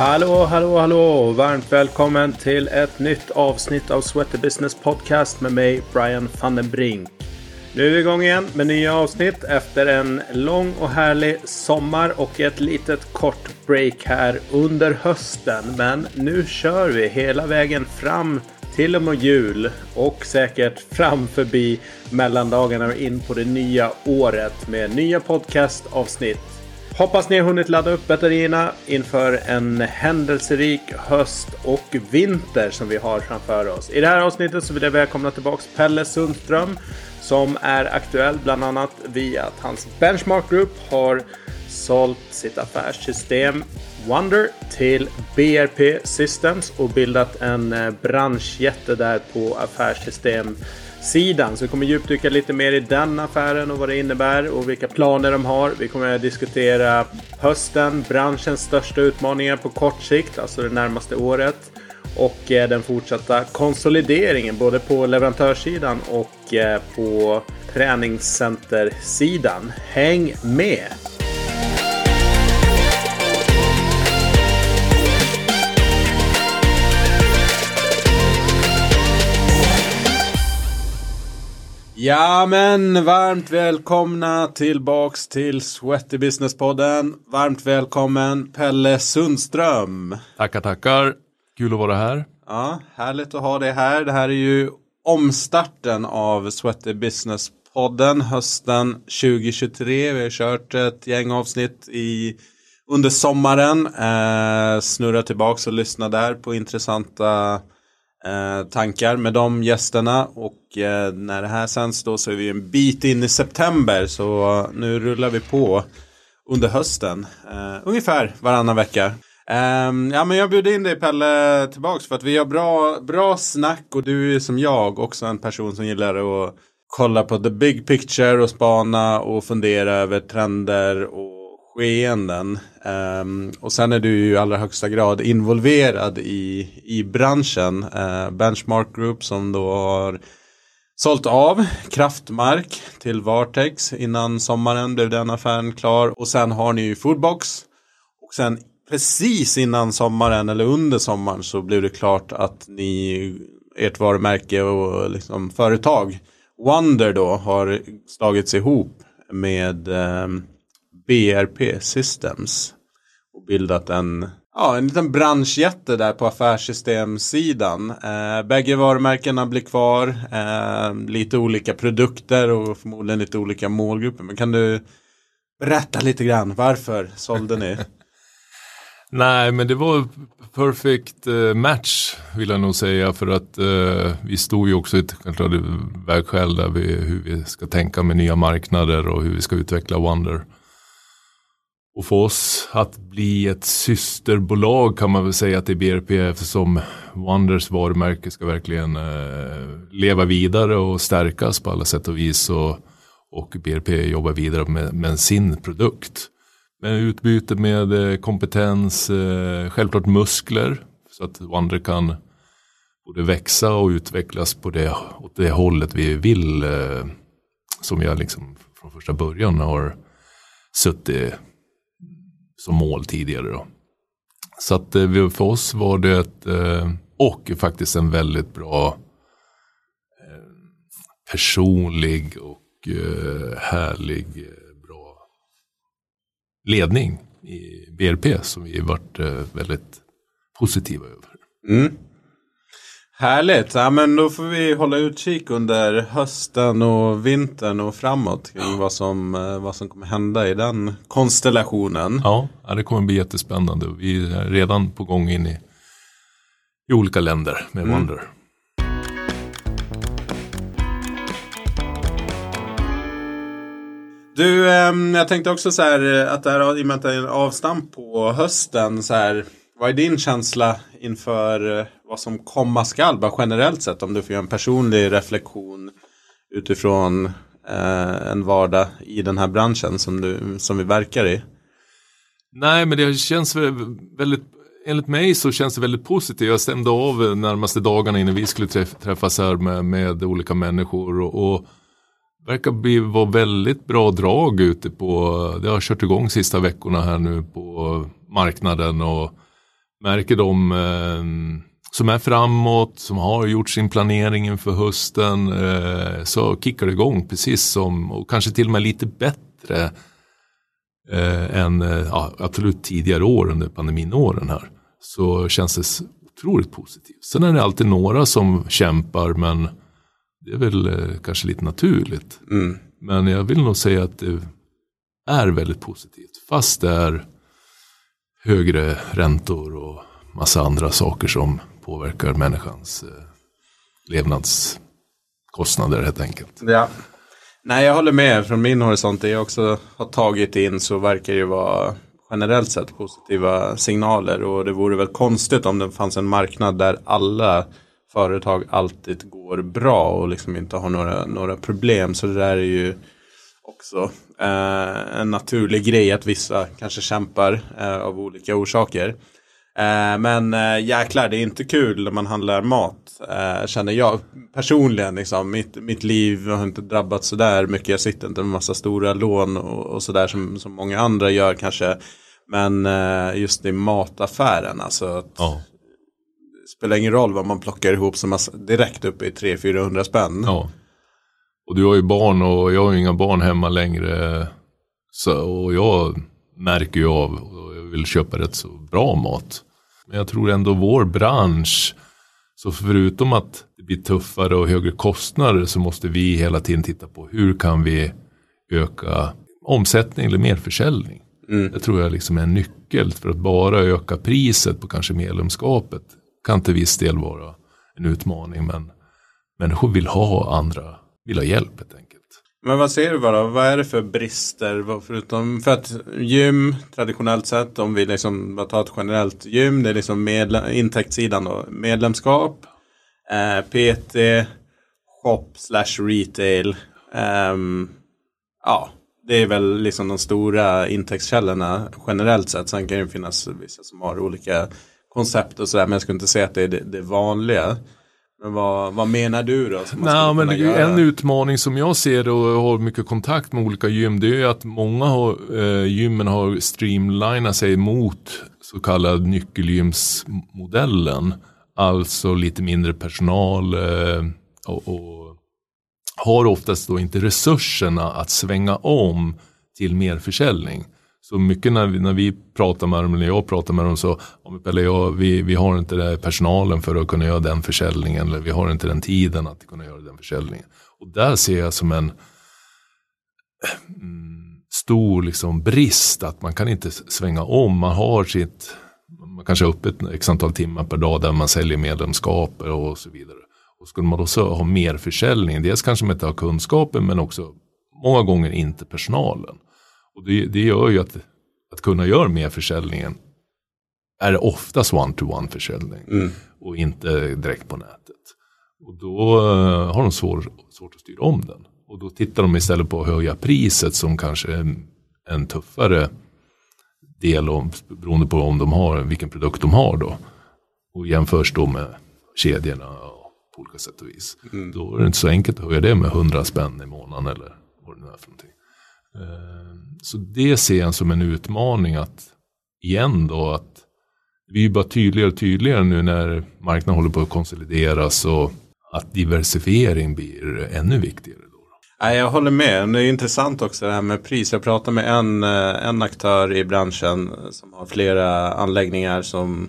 Hallå, hallå, hallå! Varmt välkommen till ett nytt avsnitt av Sweater Business Podcast med mig, Brian van den Brink. Nu är vi igång igen med nya avsnitt efter en lång och härlig sommar och ett litet kort break här under hösten. Men nu kör vi hela vägen fram till och med jul och säkert fram förbi mellandagarna och in på det nya året med nya podcastavsnitt. Hoppas ni har hunnit ladda upp batterierna inför en händelserik höst och vinter som vi har framför oss. I det här avsnittet så vill jag välkomna tillbaks Pelle Sundström som är aktuell bland annat via att hans Benchmark Group har sålt sitt affärssystem Wonder till BRP Systems och bildat en eh, branschjätte där på affärssystem sidan Så vi kommer djupdyka lite mer i den affären och vad det innebär och vilka planer de har. Vi kommer att diskutera hösten, branschens största utmaningar på kort sikt, alltså det närmaste året. Och eh, den fortsatta konsolideringen både på leverantörssidan och eh, på träningscentersidan. Häng med! Ja men varmt välkomna tillbaks till Sweaty Business-podden. Varmt välkommen Pelle Sundström. Tackar, tackar. Kul att vara här. Ja, härligt att ha dig här. Det här är ju omstarten av Sweaty Business-podden hösten 2023. Vi har kört ett gäng avsnitt i, under sommaren. Eh, snurra tillbaks och lyssna där på intressanta eh, tankar med de gästerna. Och eh, när det här sänds då så är vi en bit in i september. Så eh, nu rullar vi på under hösten. Eh, ungefär varannan vecka. Um, ja men jag bjuder in dig Pelle tillbaks för att vi har bra, bra snack och du är som jag också en person som gillar att kolla på the big picture och spana och fundera över trender och skeenden. Um, och sen är du ju i allra högsta grad involverad i, i branschen. Uh, Benchmark Group som då har sålt av Kraftmark till Vartex innan sommaren blev den affären klar. Och sen har ni ju Foodbox. Och sen precis innan sommaren eller under sommaren så blev det klart att ni, ert varumärke och liksom företag Wonder då har slagits ihop med um, BRP Systems och bildat en, ja, en liten branschjätte där på affärssystemsidan. Eh, bägge varumärkena blir kvar, eh, lite olika produkter och förmodligen lite olika målgrupper. Men kan du berätta lite grann varför sålde ni? Nej, men det var perfect eh, match vill jag nog säga för att uh, vi stod ju också i ett vägskäl där vi, hur vi ska tänka med nya marknader och hur vi ska utveckla Wonder. Och för oss att bli ett systerbolag kan man väl säga till BRP eftersom Wonders varumärke ska verkligen eh, leva vidare och stärkas på alla sätt och vis och, och BRP jobbar vidare med, med sin produkt. Med utbyte med eh, kompetens, eh, självklart muskler. Så att Wonder kan både växa och utvecklas på det, åt det hållet vi vill. Eh, som jag liksom från första början har suttit som mål tidigare. Då. Så att eh, för oss var det ett, eh, och faktiskt en väldigt bra eh, personlig och härlig ledning i BRP som vi varit väldigt positiva över. Mm. Härligt, ja, men då får vi hålla utkik under hösten och vintern och framåt kring vad som, eh, vad som kommer hända i den konstellationen. Ja, det kommer bli jättespännande. Vi är redan på gång in i, i olika länder med mm. Wonder. Du, ehm, jag tänkte också så här eh, att det här i och med att det är en avstamp på hösten så här. Vad är din känsla inför eh, vad som komma skall? Bara generellt sett om du får göra en personlig reflektion utifrån eh, en vardag i den här branschen som, du, som vi verkar i. Nej, men det känns väldigt Enligt mig så känns det väldigt positivt. Jag stämde av närmaste dagarna innan vi skulle träffas här med, med olika människor. och, och verkar bli, vara väldigt bra drag ute på, det har kört igång sista veckorna här nu på marknaden och märker de eh, som är framåt, som har gjort sin planering inför hösten, eh, så kickar det igång precis som, och kanske till och med lite bättre eh, än eh, ja, absolut tidigare år under pandeminåren här. Så känns det otroligt positivt. Sen är det alltid några som kämpar men det är väl eh, kanske lite naturligt. Mm. Men jag vill nog säga att det är väldigt positivt. Fast det är högre räntor och massa andra saker som påverkar människans eh, levnadskostnader helt enkelt. Ja. Nej, jag håller med. Från min horisont, det jag också har tagit in så verkar det vara generellt sett positiva signaler. Och det vore väl konstigt om det fanns en marknad där alla företag alltid går bra och liksom inte har några, några problem. Så det där är ju också eh, en naturlig grej att vissa kanske kämpar eh, av olika orsaker. Eh, men eh, jäklar, det är inte kul när man handlar mat. Eh, känner jag personligen. Liksom, mitt, mitt liv har inte drabbats sådär mycket. Jag sitter inte med massa stora lån och, och sådär som, som många andra gör kanske. Men eh, just i mataffären, alltså. Att, Ja. Det spelar ingen roll vad man plockar ihop som direkt uppe i 300-400 spänn. Ja. Och du har ju barn och jag har ju inga barn hemma längre. Så, och jag märker ju av och jag vill köpa rätt så bra mat. Men jag tror ändå vår bransch, så förutom att det blir tuffare och högre kostnader så måste vi hela tiden titta på hur kan vi öka omsättning eller merförsäljning. Mm. Det tror jag liksom är en nyckel för att bara öka priset på kanske medlemskapet kan till viss del vara en utmaning men människor vill ha andra, vill ha hjälp helt enkelt. Men vad ser du bara, vad är det för brister? Förutom för att gym traditionellt sett, om vi liksom tar ett generellt gym, det är liksom medle- intäktssidan då, medlemskap, eh, PT, shop slash retail. Eh, ja, det är väl liksom de stora intäktskällorna generellt sett. Sen kan det finnas vissa som har olika koncept och sådär, men jag skulle inte säga att det är det, det vanliga. Men vad, vad menar du då? Nej, men en utmaning som jag ser och har mycket kontakt med olika gym. Det är att många har, eh, gymmen har streamlinat sig mot så kallad nyckelgymsmodellen. Alltså lite mindre personal eh, och, och har oftast då inte resurserna att svänga om till mer försäljning. Så mycket när vi, när vi pratar med dem, eller jag pratar med dem så, eller jag, vi, vi har inte den personalen för att kunna göra den försäljningen, eller vi har inte den tiden att kunna göra den försäljningen. Och där ser jag som en mm, stor liksom brist att man kan inte svänga om, man har sitt, man kanske har öppet x antal timmar per dag där man säljer medlemskap och så vidare. Och skulle man då så ha mer försäljning, dels kanske man inte har kunskapen men också många gånger inte personalen. Och det, det gör ju att, att kunna göra mer försäljningen är oftast one-to-one försäljning Mm. och inte direkt på nätet. Och då eh, har de svår, svårt att styra om den. Och då tittar de istället på att höja priset som kanske är en, tuffare del om, beroende på om de har, vilken produkt de har då. Och jämförs då med kedjorna och på olika sätt och vis. Då är det inte så enkelt att höja det med 100 spänn i månaden eller vad det nu är för någonting. Ehm, så det ser jag som en utmaning att igen då att vi är bara tydligare och tydligare nu när marknaden håller på att konsolideras och att diversifiering blir ännu viktigare. Då. Nej, jag håller med. Det är intressant också det här med pris. Jag pratade med en, eh, en aktör i branschen eh, som har flera anläggningar som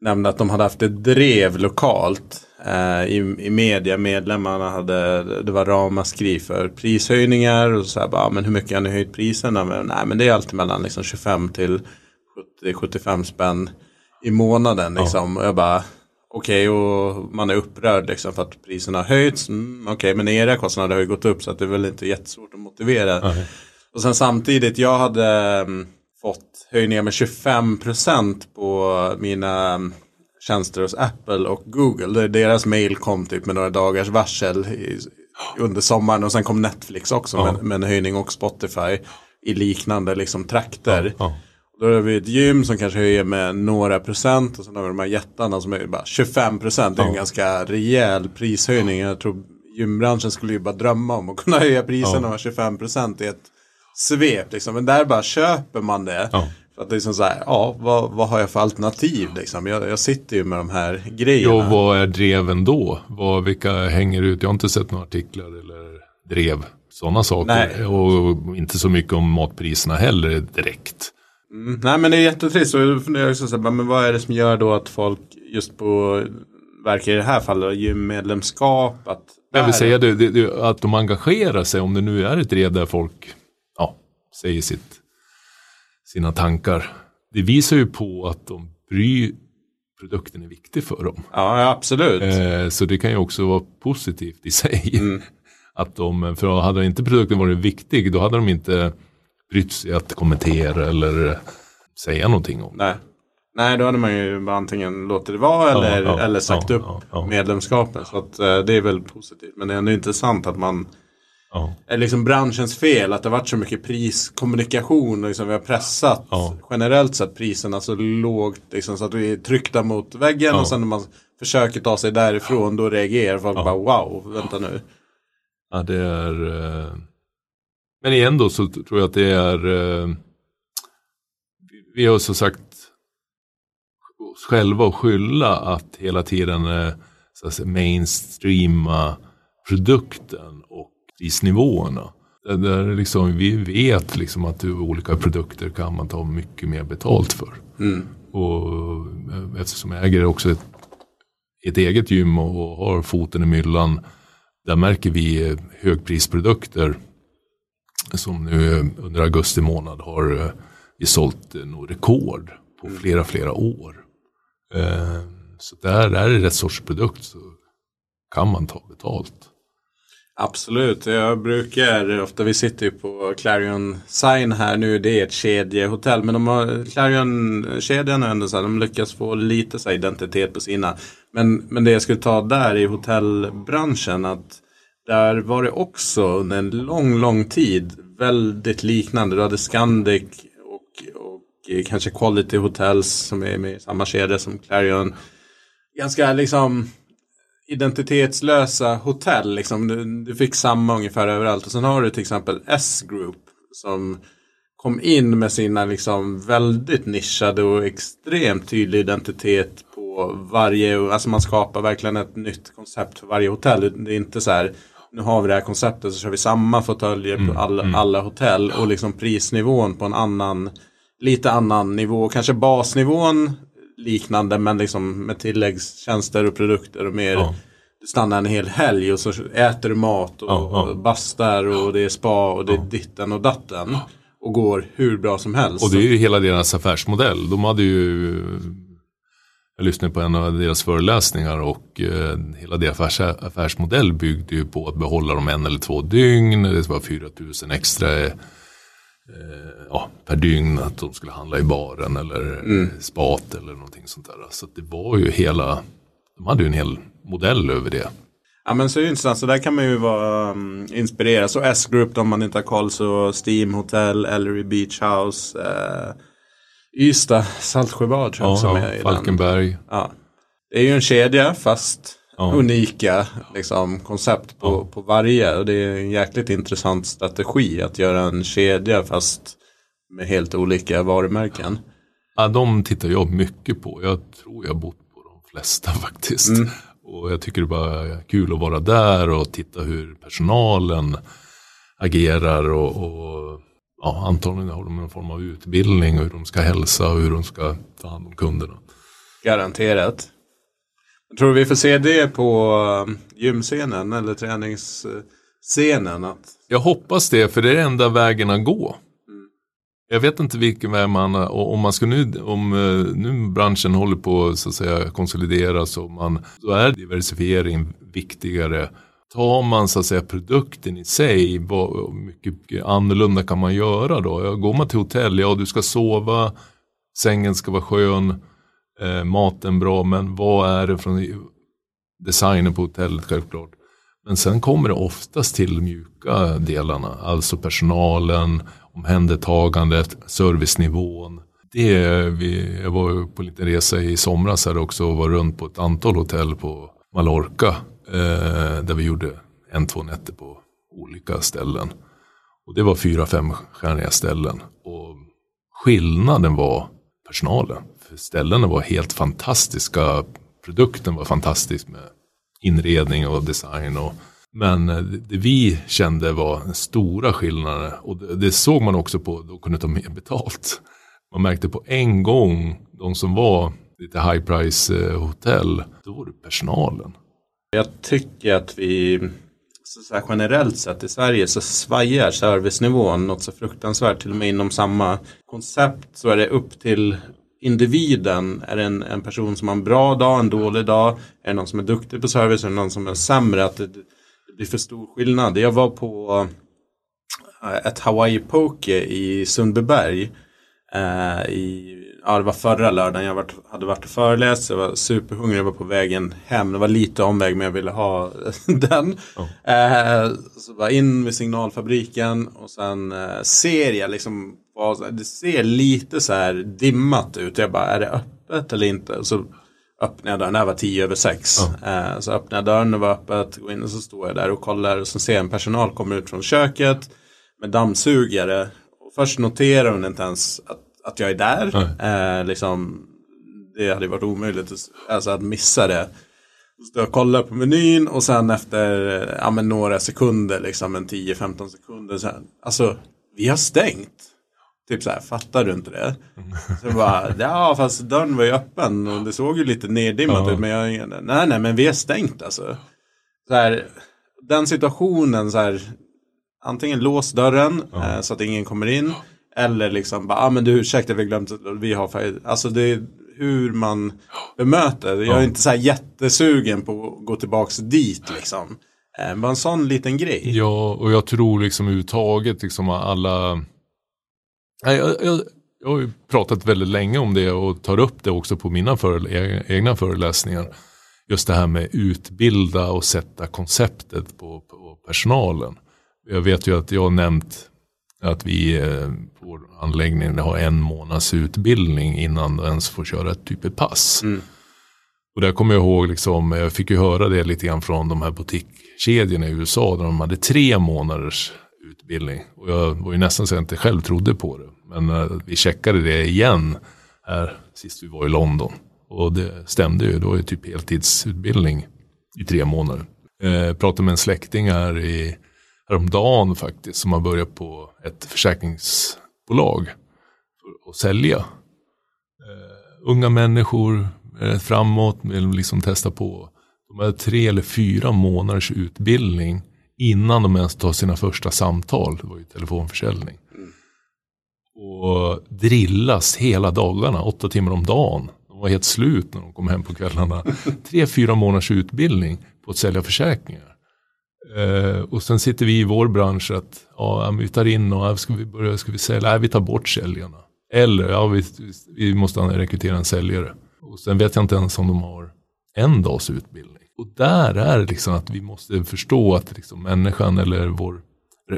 nämnde att de hade haft ett drev lokalt eh, i, i media. Medlemmarna hade, det var ramaskri för prishöjningar och så här bara, men hur mycket har ni höjt priserna? Men, nej, men det är alltid mellan liksom 25 till 70-75 spänn i månaden liksom. Och jag bara, okej, och man är upprörd liksom för att priserna har höjts. Mm, okej, men era kostnader har ju gått upp så att det är väl inte jättesvårt att motivera. Och sen samtidigt, jag hade mm, fått höjningar med 25% på mina tjänster hos Apple och Google. Deras mail kom typ med några dagars varsel i, under sommaren och sen kom Netflix också Ja. med, med en höjning och Spotify i liknande liksom trakter. Ja. Då har vi ett gym som kanske höjer med några procent och sen har vi de här jättarna som höjer bara 25 procent. Det är en Ja. ganska rejäl prishöjning. Jag tror gymbranschen skulle ju bara drömma om att kunna höja priserna Ja. med 25 procent i ett svep. Liksom. Men där bara köper man det. Ja. För att det är som så här, ja, vad, vad har jag för alternativ liksom? Jag, jag sitter ju med de här grejerna. Ja, vad är dreven då? Vad, vilka hänger ut? Jag har inte sett några artiklar eller drev. Sådana saker. Nej. Och inte så mycket om matpriserna heller direkt. Mm, nej men det är jättetrist och jag funderar också så här, men vad är det som gör då att folk just på, verkar i det här fallet, gymmedlemskap, att Jag vill säga det, det, det, att de engagerar sig, om det nu är ett drev där folk säger sitt, sina tankar. Det visar ju på att de bryr produkten är viktig för dem. Ja, ja absolut. Eh, så det kan ju också vara positivt i sig. Mm. Att de, för hade inte produkten varit viktig, då hade de inte brytt sig att kommentera eller säga någonting om det. Nej. Nej, då hade man ju antingen låtit det vara eller, ja, eller sagt ja, upp ja, ja. medlemskapet. Så att, eh, det är väl positivt. Men det är ändå intressant att man Ja. är liksom branschens fel att det har varit så mycket priskommunikation. och Liksom vi har pressat Ja. generellt sett priserna så lågt liksom, så att vi är tryckta mot väggen Ja. och sen när man försöker ta sig därifrån då reagerar folk bara wow, vänta nu. Ja, det är... eh, Men igen då så tror jag att det är... eh, Vi har så sagt oss själva att skylla att hela tiden eh, så att säga, mainstreama produkten och prisnivåerna. Där är liksom, vi vet liksom att olika produkter kan man ta mycket mer betalt för. Mm. Och eh, eftersom jag äger också ett, ett eget gym och har foten i myllan. Där märker vi högprisprodukter som nu under augusti månad har eh, vi sålt eh, nog rekord på flera, flera år. Så där är det rätt sorts produkt så kan man ta betalt. Absolut, jag brukar ofta, vi sitter ju på Clarion Sign här nu, det är ett kedjehotell. Men de har, Clarion-kedjan har ändå så här, de lyckas få lite så här identitet på sina. Men, men det jag skulle ta där i hotellbranschen, att där var det också under en lång, lång tid väldigt liknande. Du hade Scandic och, och kanske Quality Hotels som är med i samma kedja som Clarion. Ganska liksom identitetslösa hotell. Liksom. Du, du fick samma ungefär överallt. Och sen har du till exempel S-Group som kom in med sina liksom väldigt nischade och extremt tydlig identitet på varje, alltså man skapar verkligen ett nytt koncept för varje hotell. Det är inte så här, nu har vi det här konceptet så kör vi samma fåtöljer på alla, alla hotell och liksom prisnivån på en annan, lite annan nivå. Kanske basnivån liknande men liksom med tilläggstjänster och produkter och mer Ja. du stannar en hel helg och så äter du mat och, Ja, ja. och bastar och det är spa och det är ditten och datten. Och går hur bra som helst. Och det är ju hela deras affärsmodell. De hade ju, jag lyssnade på en av deras föreläsningar och eh, hela deras affärs, affärsmodell byggde ju på att behålla dem en eller två dygn. Det var 4 000 extra eh, ja, per dygn att de skulle handla i baren eller mm. spat eller någonting sånt där. Så det var ju hela, de hade ju en hel modell över det. Ja men så är det intressant. Så där kan man ju vara um, inspirerad. Så S-Group om man inte har koll så Steam Hotel, Ellery Beach House. Eh, Ystad, Saltsjöbad tror jag Ja, också ja, med i den. Falkenberg. Ja. Det är ju en kedja fast Ja. unika liksom, koncept på, på varje. Och det är en jäkligt intressant strategi att göra en kedja fast med helt olika varumärken. Ja, de tittar jag mycket på. Jag tror jag bott på de flesta faktiskt. Och jag tycker det bara är kul att vara där och titta hur personalen agerar. Och, och ja, antagligen har de någon form av utbildning och hur de ska hälsa och hur de ska ta hand om kunderna. Garanterat. Tror vi får se det på um, gymscenen eller träningsscenen. Att, Jag hoppas det, för det är den enda vägen att gå. Jag vet inte vilken väg man, om man ska nu, om eh, nu branschen håller på så att säga konsolideras och man, då är diversifiering viktigare. Tar man så att säga produkten i sig, vad mycket annorlunda kan man göra då? Går man till hotell, ja du ska sova, sängen ska vara skön, eh, maten bra, men vad är det från designen på hotellet självklart. Men sen kommer det oftast till mjuka delarna, alltså personalen, omhändertagandet, servicenivån. Det är vi, jag var på en liten resa i somras här också och var runt på ett antal hotell på Mallorca. Eh, där vi gjorde en, två nätter på olika ställen. Och det var fyra, fem stjärniga ställen. Och skillnaden var personalen. För ställena var helt fantastiska, produkten var fantastisk med inredning och design. Och, men eh, det vi kände var stora skillnader och det, det såg man också på, då kunde ta mer betalt. Man märkte på en gång, de som var lite high price eh, hotell, då var det personalen. Jag tycker att vi så här, generellt sett i Sverige så svajar servicenivån något så fruktansvärt. Till och med inom samma koncept så är det upp till individen. Är det en, en person som har en bra dag, en dålig dag? Är det någon som är duktig på service? Är det någon som är sämre? Att det, det blir för stor skillnad. Jag var på eh, ett Hawaii Poke i Sundbyberg. Eh, i, ja, det var förra lördagen. Jag varit, hade varit och föreläst. Jag var superhungrig. Jag var på vägen hem. Det var lite omväg men jag ville ha den. Oh. Eh, så var in med signalfabriken och sen eh, ser jag liksom det ser lite så här dimmat ut. Jag bara, är det öppet eller inte? Så öppnade jag dörren, det var tio över sex. Oh. så öppnade jag dörren, det var öppet, går in och så står jag där och kollar och så ser jag en personal komma ut från köket med dammsugare. Först noterar hon inte ens att, att jag är där. Oh. liksom, det hade varit omöjligt alltså, att missa det. Så jag kollar på menyn och sen efter ja, några sekunder, liksom en 10-15 sekunder. Så här, alltså, vi har stängt. Typ så här, fattar du inte det? Så bara, ja fast dörren var ju öppen och det såg ju lite neddimmat ja. ut. Men jag, nej nej men vi är stängt alltså. Så här, den situationen så här, antingen lås dörren ja. eh, så att ingen kommer in. Eller liksom bara, ah, men du ursäkta vi glömt vi har färg. Alltså det är hur man bemöter. Jag är inte så här jättesugen på att gå tillbaks dit liksom. Eh, bara en sån liten grej. Ja, och jag tror liksom överhuvudtaget liksom alla jag, jag, jag har ju pratat väldigt länge om det och tar upp det också på mina före, egna föreläsningar. Just det här med utbilda och sätta konceptet på, på personalen. Jag vet ju att jag har nämnt att vi eh, på vår anläggning har en månads utbildning innan du ens får köra ett typ av pass. Mm. Och där kommer jag ihåg, liksom, jag fick ju höra det lite grann från de här butikkedjorna i USA där de hade tre månaders utbildning. Och jag var ju nästan så jag inte själv trodde på det. Men uh, vi checkade det igen här sist vi var i London. Och det stämde ju, det var ju typ heltidsutbildning i tre månader. Eh, pratade med en släkting här i, häromdagen faktiskt som har börjat på ett försäkringsbolag för att sälja. Eh, unga människor eh, framåt, vill liksom testa på. De har tre eller fyra månaders utbildning innan de ens tar sina första samtal. Det var ju telefonförsäljning. Mm. Och drillas hela dagarna, åtta timmar om dagen. De var helt slut när de kom hem på kvällarna. Tre, fyra månaders utbildning på att sälja försäkringar. Eh, och sen sitter vi i vår bransch att ja, vi tar in och ska vi börja, ska vi sälja? Nej, vi tar bort säljarna. Eller ja, vi, vi måste rekrytera en säljare. Och sen vet jag inte ens om de har en dags utbildning. Och där är det liksom att vi måste förstå att liksom människan eller vår,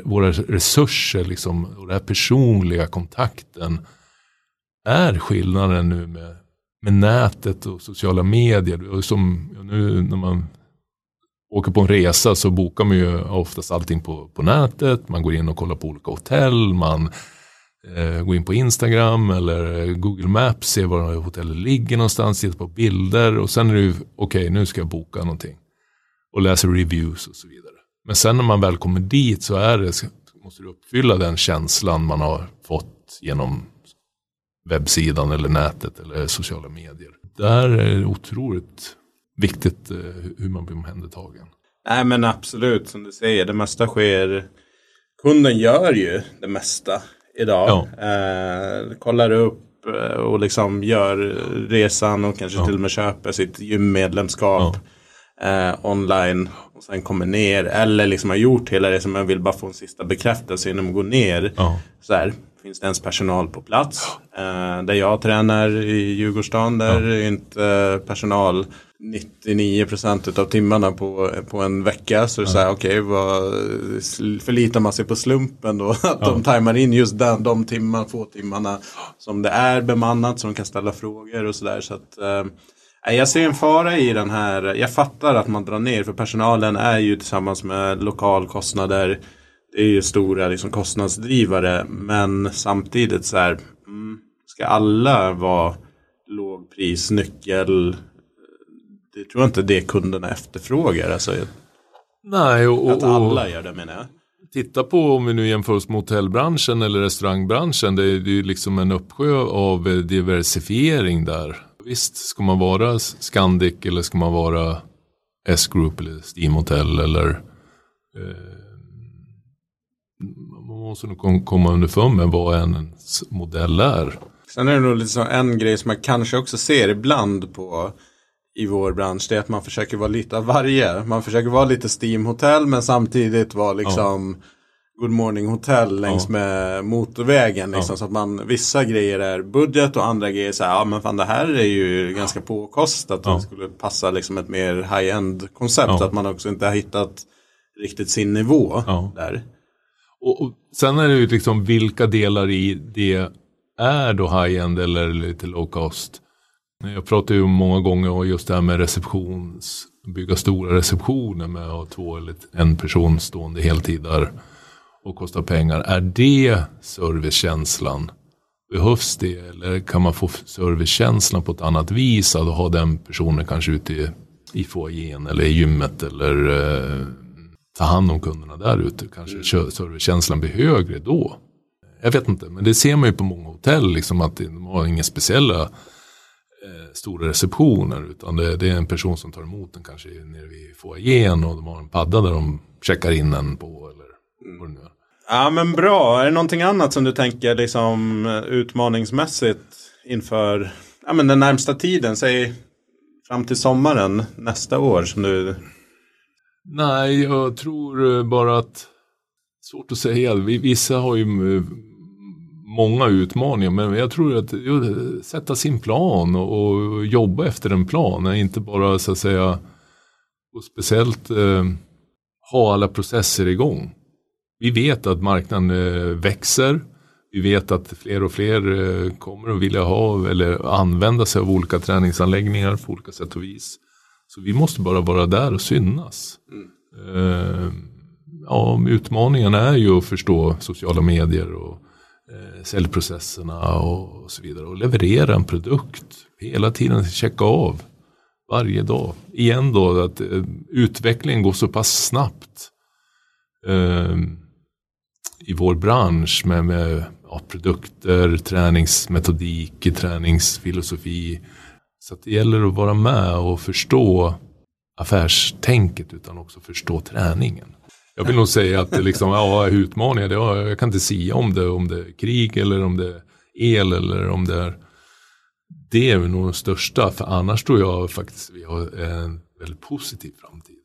våra resurser liksom, och den här personliga kontakten är skillnaden nu med, med nätet och sociala medier. Och som, nu när man åker på en resa så bokar man ju oftast allting på, på nätet. Man går in och kollar på olika hotell. Man eh, går in på Instagram eller Google Maps, Ser var hotellet ligger någonstans, Tittar på bilder och sen är det ju, okej okay, nu ska jag boka någonting. Och läser reviews och så vidare. Men sen när man väl kommer dit så är det, måste du uppfylla den känslan man har fått genom webbsidan eller nätet eller sociala medier. Där är det otroligt viktigt eh, hur man blir omhändertagen. Nej men absolut, som du säger, det mesta sker Kunden gör ju det mesta idag. Ja. Eh, kollar upp eh, och liksom gör resan och kanske ja. till och med köper sitt gymmedlemskap ja. eh, online. Och sen kommer ner eller liksom har gjort hela det som jag vill bara få en sista bekräftelse innan man går ner. Så här, finns det ens personal på plats? Eh, där jag tränar i Djurgårdsstaden där är inte personal 99 procent av timmarna på, på en vecka. Så det är så här, okej, okay, förlitar man sig på slumpen då? Att ja. de tajmar in just den, de timmar, få timmarna som det är bemannat så de kan ställa frågor och sådär. Så att, eh, jag ser en fara i den här, jag fattar att man drar ner för personalen är ju tillsammans med lokalkostnader. Det är ju stora liksom, kostnadsdrivare men samtidigt så här, mm, ska alla vara lågpris, nyckel? Det tror jag inte det kunderna efterfrågar. Alltså, Nej, och, och, att alla gör det menar jag. Titta på om vi nu jämför oss med hotellbranschen eller restaurangbranschen. Det är ju liksom en uppsjö av diversifiering där. Visst, ska man vara Scandic eller ska man vara S-Group eller Steam Hotel eller eh, man måste nog komma underfund med vad en modell är. Sen är det nog liksom en grej som man kanske också ser ibland på i vår bransch. Det är att man försöker vara lite av varje. Man försöker vara lite Steam Hotel men samtidigt vara liksom ja. Good Morning Hotel längs ja. med motorvägen. Liksom, ja. Så att man, vissa grejer är budget och andra grejer så här, ja men fan det här är ju ganska påkostat. Ja. Det skulle passa liksom ett mer high-end koncept. Att man också inte har hittat riktigt sin nivå där. Och, och, sen är det ju liksom vilka delar i det är då high-end eller lite low cost. Jag pratar ju många gånger om just det här med receptions, bygga stora receptioner med att ha två eller en person stående heltid där och kostar pengar. Är det servicekänslan? Behövs det eller kan man få servicekänslan på ett annat vis? Att ha den personen kanske ute i, i foajén eller i gymmet eller eh, ta hand om kunderna där ute. Kanske mm. servicekänslan blir högre då. Jag vet inte, men det ser man ju på många hotell, liksom att de har inga speciella stora receptioner utan det, det, är en person som tar emot den kanske nere vid foajén och de har en padda där de checkar in den på eller mm. vad det nu är. Ja men bra, är det någonting annat som du tänker liksom utmaningsmässigt inför ja, men den närmsta tiden, säg fram till sommaren nästa år som du Nej, jag tror bara att svårt att säga. Vissa har ju eh, många utmaningar men jag tror att sätta sin plan och, jobba efter en plan. Inte bara så att säga och speciellt eh, ha alla processer igång. Vi vet att marknaden eh, växer. Vi vet att fler och fler eh, kommer att vilja ha eller använda sig av olika träningsanläggningar på olika sätt och vis. Så vi måste bara vara där och synas. Mm. Eh, ja, utmaningen är ju att förstå sociala medier och Eh, säljprocesserna och, så vidare. Och leverera en produkt. Hela tiden checka av. Varje dag. Igen då att eh, utvecklingen går så pass snabbt. Eh, I vår bransch med, med ja, produkter, träningsmetodik, träningsfilosofi. Så det gäller att vara med och förstå affärstänket utan också förstå träningen. Jag vill nog säga att det liksom, ja, utmaningar, det, jag kan inte säga om det, om det är krig eller om det är el eller om det är det är nog det största, för annars tror jag faktiskt vi har en väldigt positiv framtid.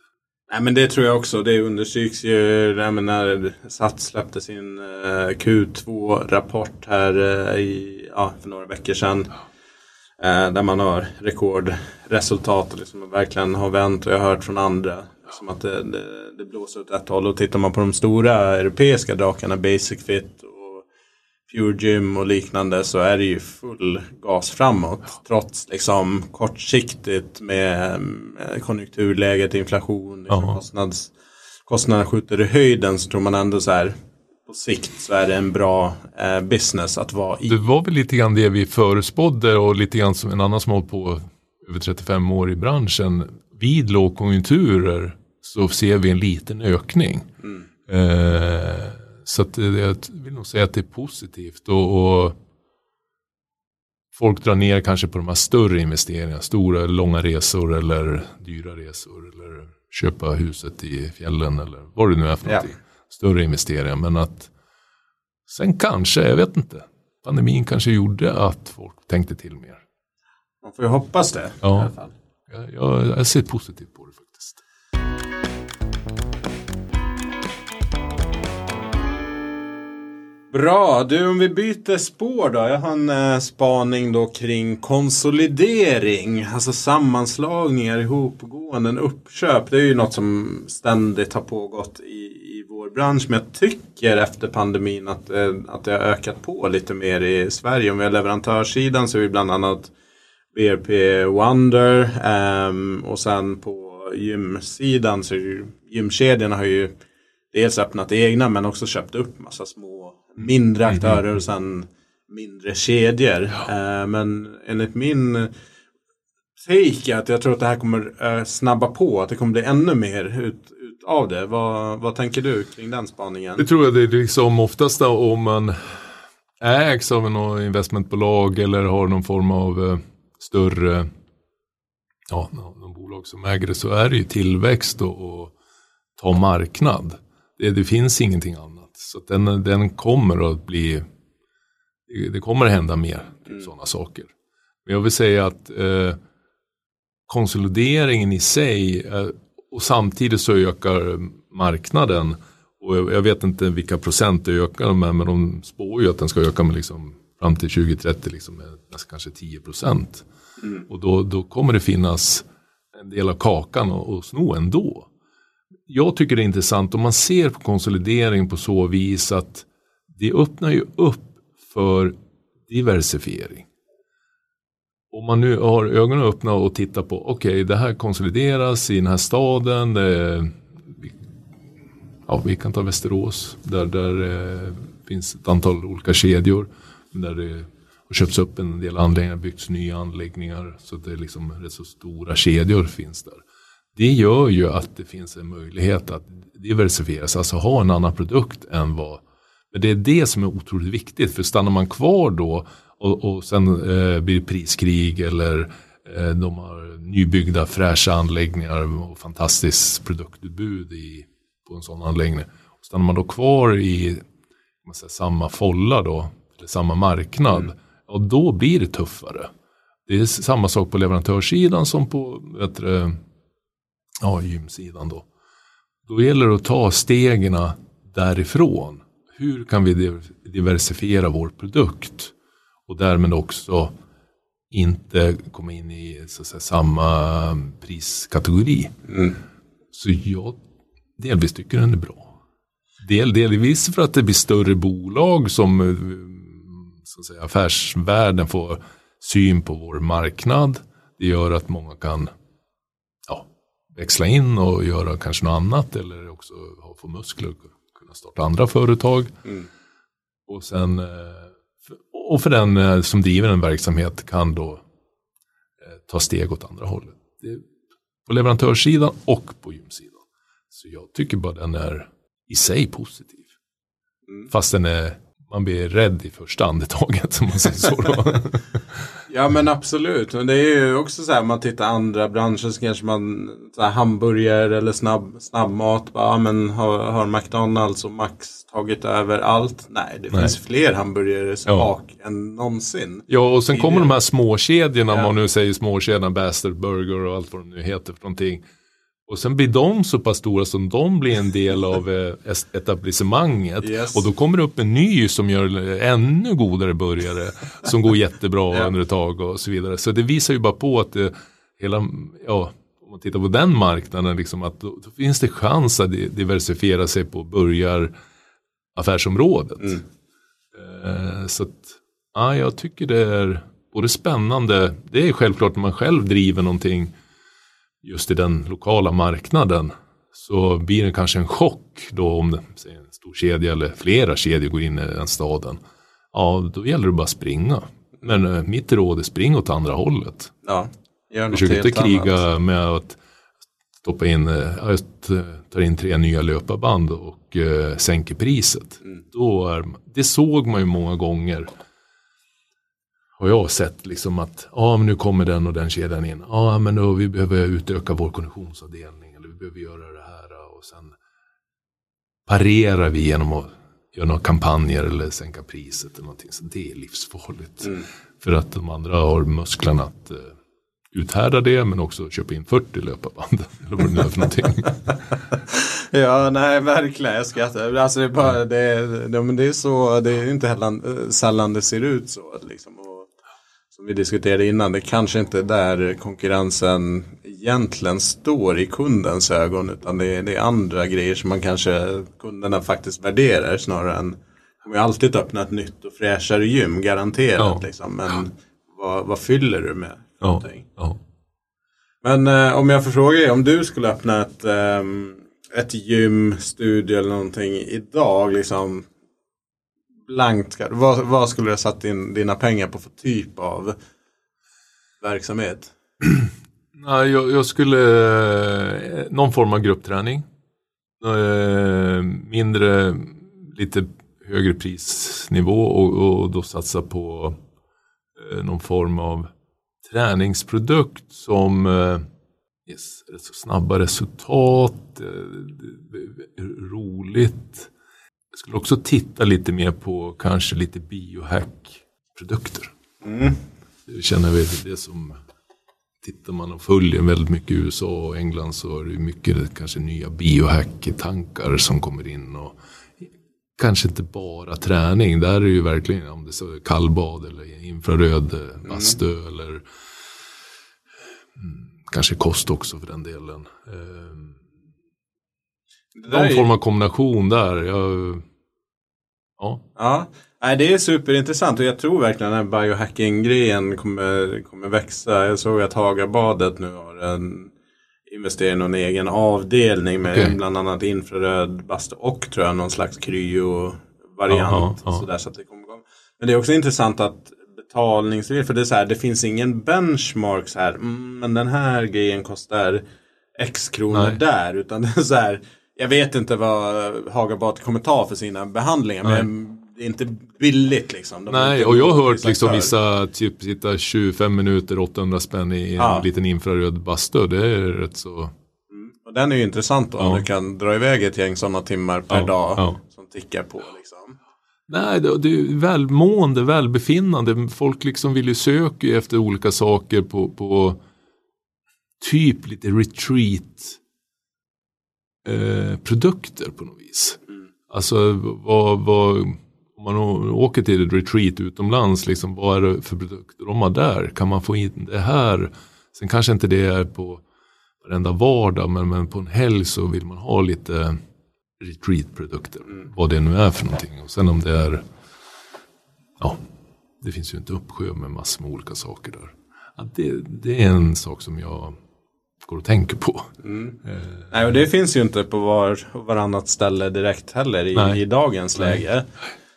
Nej men det tror jag också. Det understryks ju när Sats släppte sin eh, Q2-rapport här eh, i, ja, för några veckor sedan. Eh, där man har rekordresultat och liksom verkligen har vänt och jag har hört från andra. Som att det, det, det blåser åt ett håll och tittar man på de stora europeiska drakarna Basic Fit och Pure Gym och liknande så är det ju full gas framåt. Trots liksom kortsiktigt med konjunkturläget, inflation, liksom kostnads, kostnaderna skjuter i höjden så tror man ändå så här på sikt så är det en bra eh, business att vara i. Det var väl lite grann det vi förespådde och lite grann som en annan som hållit på över 35 år i branschen. Vid lågkonjunkturer så ser vi en liten ökning. Mm. Eh, så att, jag vill nog säga att det är positivt. Och, och, Folk drar ner kanske på de här större investeringarna, stora långa resor eller dyra resor. Eller köpa huset i fjällen eller vad det nu är för någonting. Ja större investeringar. Men att sen kanske, jag vet inte, pandemin kanske gjorde att folk tänkte till mer. Man får ju hoppas det. Ja, jag, jag, jag ser positivt på det faktiskt. Bra, du om vi byter spår då. Jag har en eh, spaning då kring konsolidering. Alltså sammanslagningar, ihopgåenden, uppköp. Det är ju något som ständigt har pågått i, i vår bransch. Men jag tycker efter pandemin att, eh, att det har ökat på lite mer i Sverige. Om vi har leverantörssidan så är vi bland annat BRP Wonder. Eh, och sen på gymsidan så är ju, gymkedjorna har ju dels öppnat egna men också köpt upp massa små mindre mm. aktörer och sen mindre kedjor. Ja. Eh, men enligt min take är att jag tror att det här kommer eh, snabba på. Att det kommer bli ännu mer ut, ut av det. Vad, vad tänker du kring den spaningen? Det tror jag det är liksom oftast om man ägs av något investmentbolag eller har någon form av eh, större ja, någon bolag som äger det så är det ju tillväxt och, och ta marknad. Det, det, finns ingenting annat. Så den, den kommer att bli, det, kommer att hända mer mm. sådana saker. Men jag vill säga att eh, konsolideringen i sig eh, och samtidigt så ökar marknaden och jag, jag, vet inte vilka procent det ökar med men de spår ju att den ska öka med liksom fram till 2030 liksom med nästan kanske 10 procent. Mm. Och då, då kommer det finnas en del av kakan att sno ändå. Jag tycker det är intressant om man ser på konsolidering på så vis att det öppnar ju upp för diversifiering. Om man nu har ögonen öppna och tittar på, okej okay, det här konsolideras i den här staden. Eh, det, ja, vi kan ta Västerås där, där eh, finns ett antal olika kedjor. Där det har köpts upp en del anläggningar, byggts nya anläggningar. Så det är liksom rätt så stora kedjor finns där. Det gör ju att det finns en möjlighet att diversifiera sig, alltså ha en annan produkt än vad men det är det som är otroligt viktigt för stannar man kvar då och, och sen eh, blir det priskrig eller eh, de har nybyggda fräscha anläggningar och fantastiskt produktutbud i, på en sån anläggning. Och stannar man då kvar i säga, samma folla då, eller samma marknad, mm och då blir det tuffare. Det är samma sak på leverantörssidan som på du, ja, gymsidan då. Då gäller det att ta stegen därifrån. Hur kan vi diversifiera vår produkt? Och därmed också inte komma in i så säga, samma priskategori. Mm. Så jag delvis tycker den är bra. Del, delvis för att det blir större bolag som så att säga, affärsvärlden får syn på vår marknad. Det gör att många kan ja, växla in och göra kanske något annat eller också få muskler och kunna starta andra företag. Mm. Och sen eh, och för den eh, som driver en verksamhet kan då eh, ta steg åt andra hållet. på leverantörssidan och på gymsidan. Så jag tycker bara den är i sig positiv. Mm. Fast den är, man blir rädd i första andetaget. Om man säger så ja men absolut. Men det är ju också så här, man tittar andra branscher så kanske man, så här, hamburgare eller snabb, snabbmat. Bara, men har, har McDonalds och Max tagit över allt? Nej, det Nej. finns fler hamburgare smak ja. än någonsin. Ja, och sen kommer de här småkedjorna, ja. om man nu säger småkedjan, Bastard Burger och allt vad de nu heter för någonting. Och sen blir de så pass stora som de blir en del av eh, etablissemanget. Yes. Och då kommer det upp en ny som gör ännu godare burgare. Som går jättebra yeah. under ett tag och så vidare. Så det visar ju bara på att eh, hela, ja, om man tittar på den marknaden, liksom att då, då finns det chans att diversifiera sig på burgaraffärsområdet. Mm. Eh, så att, ja, jag tycker det är både spännande, det är självklart när man själv driver någonting just i den lokala marknaden så blir det kanske en chock då om säg, en stor kedja eller flera kedjor går in i den staden. Ja, då gäller det bara att springa. Men äh, mitt råd är spring åt andra hållet. Ja, gör Försök inte kriga annat. med att stoppa in, äh, tar in tre nya löparband och sänker priset. Mm. Då är, det såg man ju många gånger har jag sett liksom att ja, men nu kommer den och den kedjan in. Ja, men då, vi behöver utöka vår konditionsavdelning eller vi behöver göra det här och sen parerar vi genom att göra några kampanjer eller sänka priset eller någonting. Så det är livsfarligt. Mm. För att de andra har musklerna att uh, uthärda det men också köpa in 40 löparband. eller vad det nu är för någonting. ja, nej verkligen. Jag skrattar. Alltså det är bara, det, det, det är så, det är inte heller sällan det ser ut så. Liksom som vi diskuterade innan, det kanske inte är där konkurrensen egentligen står i kundens ögon utan det är, det är andra grejer som man kanske kunderna faktiskt värderar snarare än de har alltid öppnat ett nytt och fräschare gym, garanterat. Ja. Liksom. Men vad, vad, fyller du med? Ja. Ja. Men eh, om jag får fråga dig, om du skulle öppna ett, eh, ett gym, studio eller någonting idag, liksom, blankt, vad, vad skulle du ha satt in dina pengar på för typ av verksamhet? Nej, jag, jag skulle, eh, någon form av gruppträning. Eh, mindre, lite högre prisnivå och, och då satsa på eh, någon form av träningsprodukt som eh, yes, snabba resultat, roligt. Jag skulle också titta lite mer på kanske lite biohack-produkter. Mm. Det känner vi det som tittar man och följer väldigt mycket USA och England så är det mycket kanske nya biohack-tankar som kommer in. Och kanske inte bara träning. Där är det ju verkligen om det är kallbad eller infraröd mm. bastu mm. eller kanske kost också för den delen. Någon form av kombination där. Jag, ja. ja. Nej, det är superintressant och jag tror verkligen att biohacking-grejen kommer, kommer växa. Jag såg att Hagabadet nu har en investerat i någon egen avdelning med okay. bland annat infraröd bastu och tror jag någon slags kryo-variant. Så, där, så att det kommer igång. Men det är också intressant att betalningsregler, för det är så här, det finns ingen benchmark så här, mm, men den här grejen kostar X kronor Nej. där, utan det är så här, jag vet inte vad Hagabadet kommer ta för sina behandlingar, Nej. men det är inte billigt liksom. De Nej, och jag har hört liksom vissa typ sitta 25 minuter 800 spänn i en ja. liten infraröd bastu. Det är rätt så. Mm. Och den är ju intressant då. Ja. Om du kan dra iväg ett gäng sådana timmar per ja. dag. Som tickar på liksom. Nej, det, det är välmående, välbefinnande. Folk liksom vill ju söka efter olika saker på, på typ lite retreat eh, produkter på något vis. Mm. Alltså vad, vad om man åker till ett retreat utomlands, liksom, vad är det för produkter de har där? Kan man få in det här? Sen kanske inte det är på varenda vardag, men, men på en helg så vill man ha lite retreat-produkter. Mm. Vad det nu är för någonting. Och sen om det är, ja, det finns ju inte uppsjö med massor med olika saker där. Ja, det, det är en sak som jag går och tänker på. Mm. Eh. Nej, och det finns ju inte på var, varannat ställe direkt heller i, i dagens Nej. läge.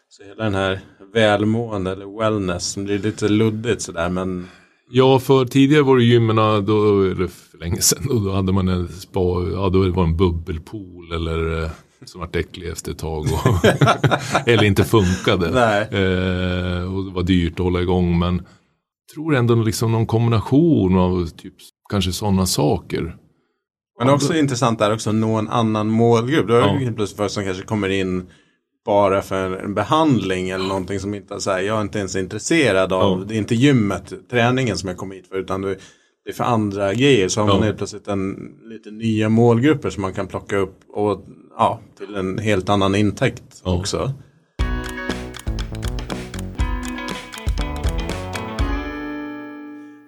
Så hela den här välmående eller wellness som blir lite luddigt sådär men Ja, för tidigare var det gymmen, då, eller för länge sedan, och då hade man en spa, ja då var det en bubbelpool eller eh, som vart äcklig efter ett tag. Och eller inte funkade. Eh, och det var dyrt att hålla igång. Men jag tror ändå liksom någon kombination av typ kanske sådana saker. Men det är också intressant där också att nå en annan målgrupp. Är det ja. plötsligt folk som kanske kommer in bara för en behandling eller någonting som inte är jag är inte ens intresserad av, ja. det är inte gymmet, träningen som jag kom hit för utan det är för andra grejer. Så har man helt plötsligt en, lite nya målgrupper som man kan plocka upp och ja, till en helt annan intäkt ja. också.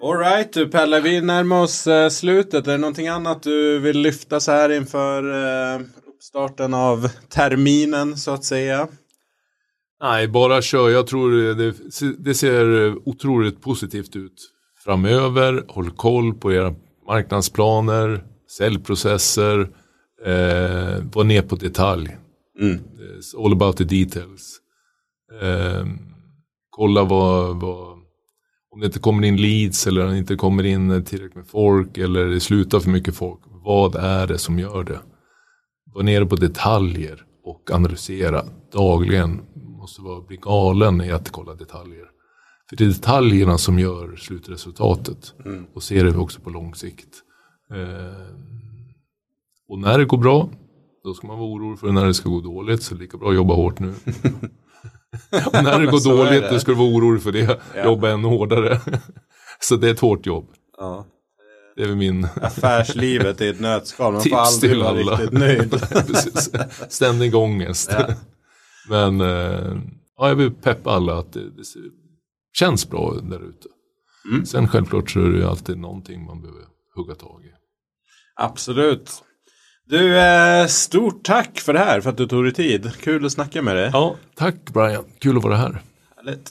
Alright du Pelle, vi närmar oss uh, slutet. Är det någonting annat du vill lyfta så här inför uh, starten av terminen så att säga? Nej, bara kör. Jag tror det, det ser otroligt positivt ut framöver. Håll koll på era marknadsplaner, säljprocesser, eh, var ner på detalj. Mm. It's all about the details. Eh, kolla vad, vad, om det inte kommer in leads eller det inte kommer in tillräckligt med folk eller det slutar för mycket folk. Vad är det som gör det? Var nere på detaljer och analysera dagligen. Måste vara, bli galen i att kolla detaljer. För det är detaljerna som gör slutresultatet. Mm. Och ser det också på lång sikt. Eh, och när det går bra, då ska man vara orolig för när det ska gå dåligt. Så lika bra att jobba hårt nu. och när det går dåligt, då ska du vara orolig för det. Ja. Jobba ännu hårdare. så det är ett hårt jobb. Ja. Det är väl min... Affärslivet i ett nötskal. Man får aldrig vara riktigt nöjd. Ständig ångest. Ja. Men eh, ja, jag vill peppa alla att det, det känns bra där ute. Mm. Sen självklart så är det alltid någonting man behöver hugga tag i. Absolut. Du, eh, stort tack för det här, för att du tog dig tid. Kul att snacka med dig. Ja, tack Brian. Kul att vara här. Härligt.